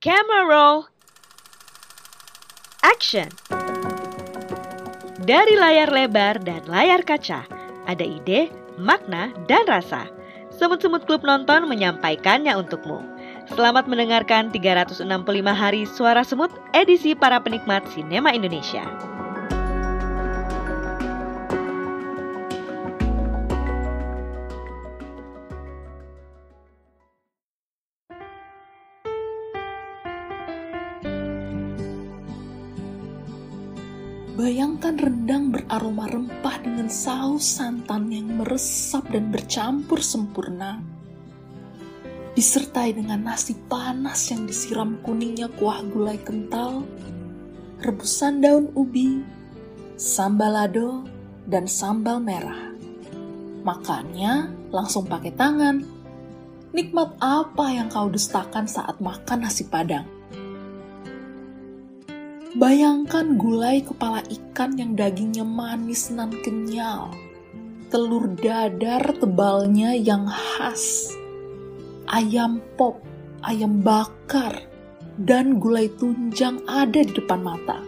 Camera roll. Action. Dari layar lebar dan layar kaca, ada ide, makna, dan rasa. Semut-semut klub nonton menyampaikannya untukmu. Selamat mendengarkan 365 hari suara semut edisi para penikmat sinema Indonesia. Bayangkan rendang beraroma rempah dengan saus santan yang meresap dan bercampur sempurna. Disertai dengan nasi panas yang disiram kuningnya kuah gulai kental, rebusan daun ubi, sambal lado, dan sambal merah. Makannya langsung pakai tangan. Nikmat apa yang kau dustakan saat makan nasi padang? Bayangkan gulai kepala ikan yang dagingnya manis nan kenyal, telur dadar tebalnya yang khas, ayam pop, ayam bakar, dan gulai tunjang ada di depan mata.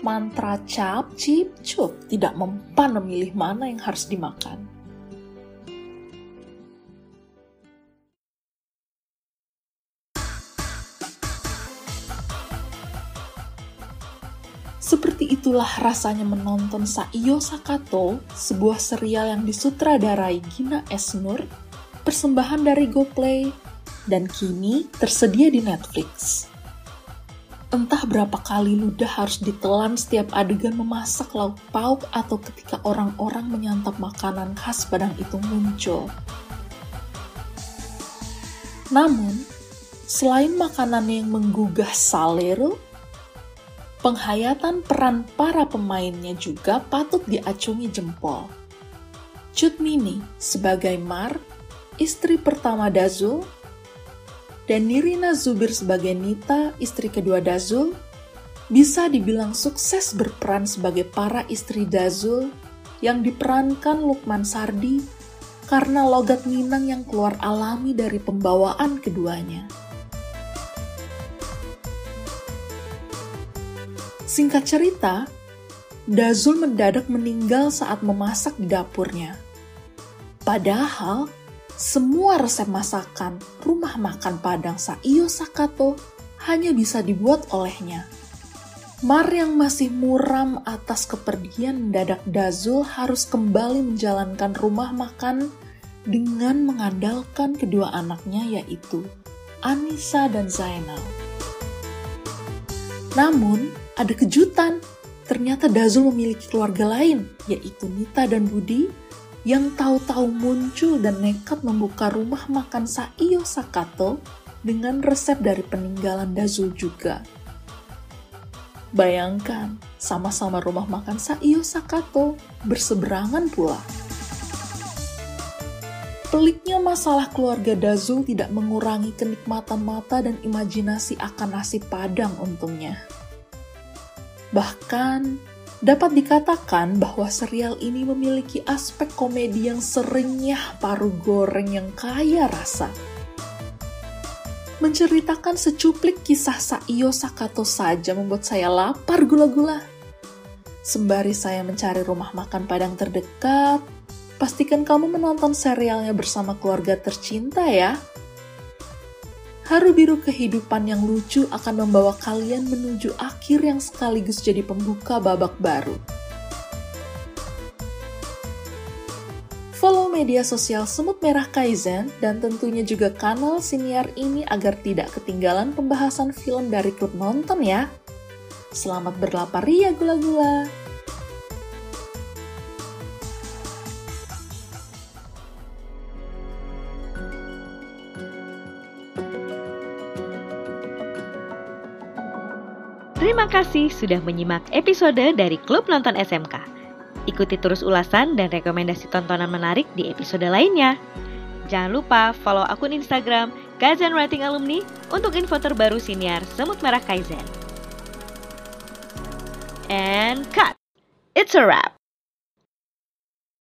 Mantra cap, cip, cup tidak mempan memilih mana yang harus dimakan. Seperti itulah rasanya menonton Saiyo Sakato, sebuah serial yang disutradarai Gina Esnur, persembahan dari GoPlay, dan kini tersedia di Netflix. Entah berapa kali ludah harus ditelan setiap adegan memasak lauk pauk atau ketika orang-orang menyantap makanan khas Padang itu muncul. Namun, selain makanannya yang menggugah salero, penghayatan peran para pemainnya juga patut diacungi jempol. Cut Mini sebagai Mar, istri pertama Dazul, dan Nirina Zubir sebagai Nita, istri kedua Dazul, bisa dibilang sukses berperan sebagai para istri Dazul yang diperankan Lukman Sardi karena logat Minang yang keluar alami dari pembawaan keduanya. Singkat cerita, Dazul mendadak meninggal saat memasak di dapurnya. Padahal, semua resep masakan rumah makan Padang Saiyo Sakato hanya bisa dibuat olehnya. Mar yang masih muram atas kepergian mendadak Dazul harus kembali menjalankan rumah makan dengan mengandalkan kedua anaknya yaitu Anissa dan Zainal. Namun, ada kejutan. Ternyata Dazul memiliki keluarga lain, yaitu Nita dan Budi, yang tahu-tahu muncul dan nekat membuka rumah makan Saiyo Sakato dengan resep dari peninggalan Dazul juga. Bayangkan, sama-sama rumah makan Saiyo Sakato berseberangan pula. Peliknya masalah keluarga Dazul tidak mengurangi kenikmatan mata dan imajinasi akan nasi padang untungnya. Bahkan, dapat dikatakan bahwa serial ini memiliki aspek komedi yang serenyah paru goreng yang kaya rasa. Menceritakan secuplik kisah Saiyo Sakato saja membuat saya lapar gula-gula. Sembari saya mencari rumah makan padang terdekat, pastikan kamu menonton serialnya bersama keluarga tercinta ya. Haru biru kehidupan yang lucu akan membawa kalian menuju akhir yang sekaligus jadi pembuka babak baru. Follow media sosial Semut Merah Kaizen dan tentunya juga kanal Siniar ini agar tidak ketinggalan pembahasan film dari klub nonton ya. Selamat berlapar ya gula-gula. Terima kasih sudah menyimak episode dari Klub Nonton SMK. Ikuti terus ulasan dan rekomendasi tontonan menarik di episode lainnya. Jangan lupa follow akun Instagram Kaizen Writing Alumni untuk info terbaru siniar Semut Merah Kaizen. And cut! It's a wrap!